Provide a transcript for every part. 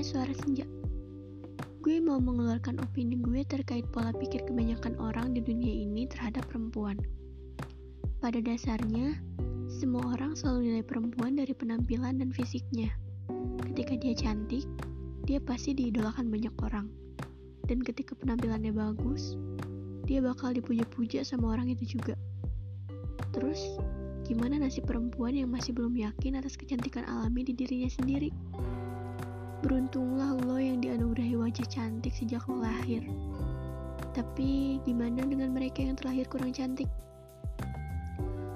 Suara Senja. Gue mau mengeluarkan opini gue terkait pola pikir kebanyakan orang di dunia ini terhadap perempuan. Pada dasarnya, semua orang selalu nilai perempuan dari penampilan dan fisiknya. Ketika dia cantik, dia pasti diidolakan banyak orang. Dan ketika penampilannya bagus, dia bakal dipuja-puja sama orang itu juga. Terus, Gimana nasib perempuan yang masih belum yakin atas kecantikan alami di dirinya sendiri? Beruntunglah lo yang dianugerahi wajah cantik sejak lo lahir. Tapi gimana dengan mereka yang terlahir kurang cantik?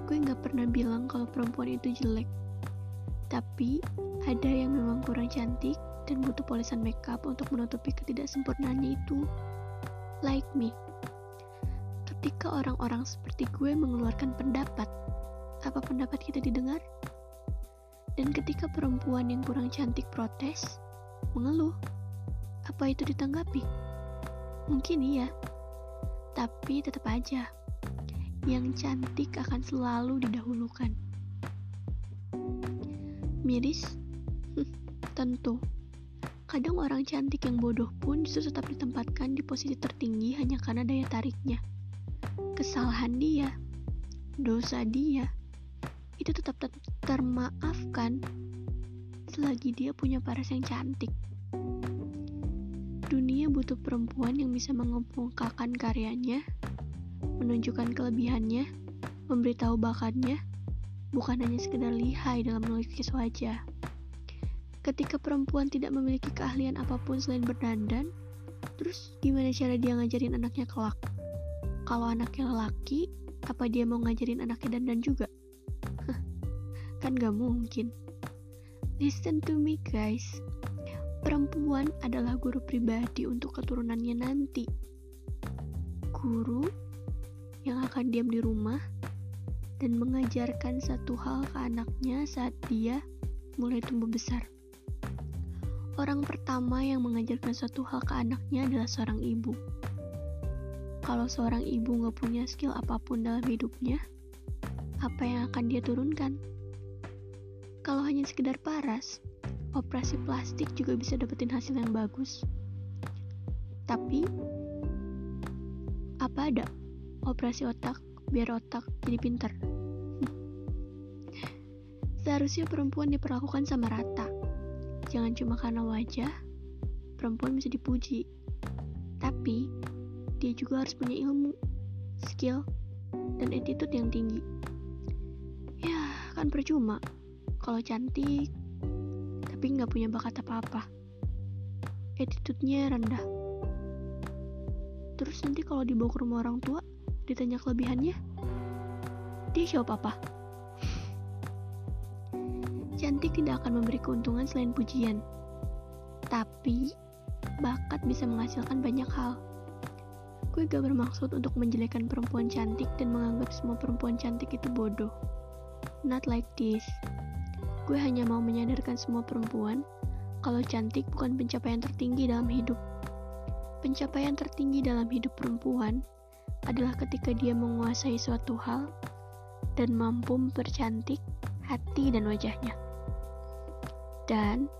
Gue gak pernah bilang kalau perempuan itu jelek. Tapi ada yang memang kurang cantik dan butuh polisan makeup untuk menutupi ketidaksempurnaannya itu. Like me. Ketika orang-orang seperti gue mengeluarkan pendapat apa pendapat kita didengar? Dan ketika perempuan yang kurang cantik protes, mengeluh, apa itu ditanggapi? Mungkin iya, tapi tetap aja, yang cantik akan selalu didahulukan. Miris? Tentu. Kadang orang cantik yang bodoh pun justru tetap ditempatkan di posisi tertinggi hanya karena daya tariknya. Kesalahan dia, dosa dia, itu tetap termaafkan selagi dia punya paras yang cantik. Dunia butuh perempuan yang bisa mengemukakan karyanya, menunjukkan kelebihannya, memberitahu bakatnya, bukan hanya sekedar lihai dalam melukis wajah. Ketika perempuan tidak memiliki keahlian apa pun selain berdandan, terus gimana cara dia ngajarin anaknya kelak? Kalau anaknya lelaki, apa dia mau ngajarin anaknya dandan juga? kan gak mungkin. Listen to me guys. Perempuan adalah guru pribadi untuk keturunannya nanti. Guru yang akan diam di rumah dan mengajarkan satu hal ke anaknya saat dia mulai tumbuh besar. Orang pertama yang mengajarkan satu hal ke anaknya adalah seorang ibu. Kalau seorang ibu gak punya skill apa pun dalam hidupnya, apa yang akan dia turunkan? Kalau hanya sekedar paras, operasi plastik juga bisa dapetin hasil yang bagus. Tapi, apa ada operasi otak biar otak jadi pintar? Seharusnya perempuan diperlakukan sama rata. Jangan cuma karena wajah, perempuan bisa dipuji. Tapi, dia juga harus punya ilmu, skill, dan attitude yang tinggi. Ya, kan percuma kalau cantik tapi nggak punya bakat apa-apa. Attitude-nya rendah. Terus nanti kalau dibawa ke rumah orang tua ditanya kelebihannya? Dia jawab apa? Cantik tidak akan memberi keuntungan selain pujian. Tapi bakat bisa menghasilkan banyak hal. Gue gak bermaksud untuk menjelekan perempuan cantik dan menganggap semua perempuan cantik itu bodoh. Not like this Gue hanya mau menyadarkan semua perempuan kalau cantik bukan pencapaian tertinggi dalam hidup. Pencapaian tertinggi dalam hidup perempuan adalah ketika dia menguasai suatu hal dan mampu mempercantik hati dan wajahnya. Dan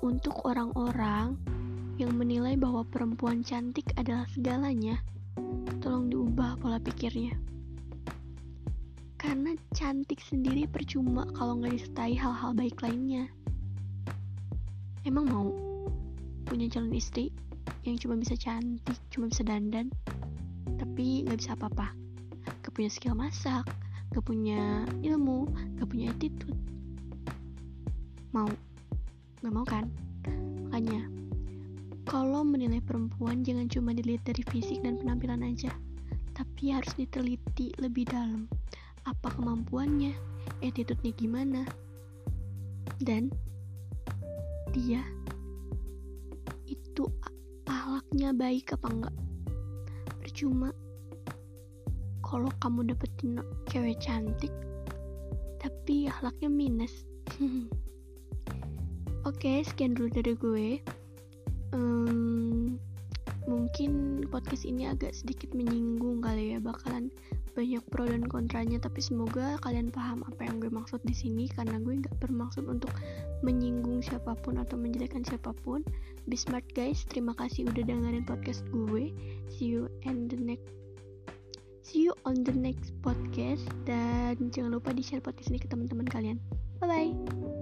untuk orang-orang yang menilai bahwa perempuan cantik adalah segalanya, tolong diubah pola pikirnya. Karena cantik sendiri percuma kalau nggak disertai hal-hal baik lainnya. Emang mau punya calon istri yang cuma bisa cantik, cuma bisa dandan, tapi nggak bisa apa-apa. Gak punya skill masak, gak punya ilmu, gak punya attitude. Mau? Gak mau kan? Makanya, kalau menilai perempuan jangan cuma dilihat dari fisik dan penampilan aja, tapi harus diteliti lebih dalam apa kemampuannya, attitude-nya gimana, dan dia itu ahlaknya baik apa enggak. Percuma kalau kamu dapetin cewek cantik, tapi ahlaknya minus. Oke, okay, sekian dulu dari gue. Um, mungkin podcast ini agak sedikit menyinggung kali ya, bakalan banyak pro dan kontranya tapi semoga kalian paham apa yang gue maksud di sini karena gue nggak bermaksud untuk menyinggung siapa pun atau menjelekan siapa pun. Be smart guys. Terima kasih udah dengerin podcast gue. See you in the next see you on the next podcast. Dan jangan lupa di share podcast ini ke teman-teman kalian. Bye bye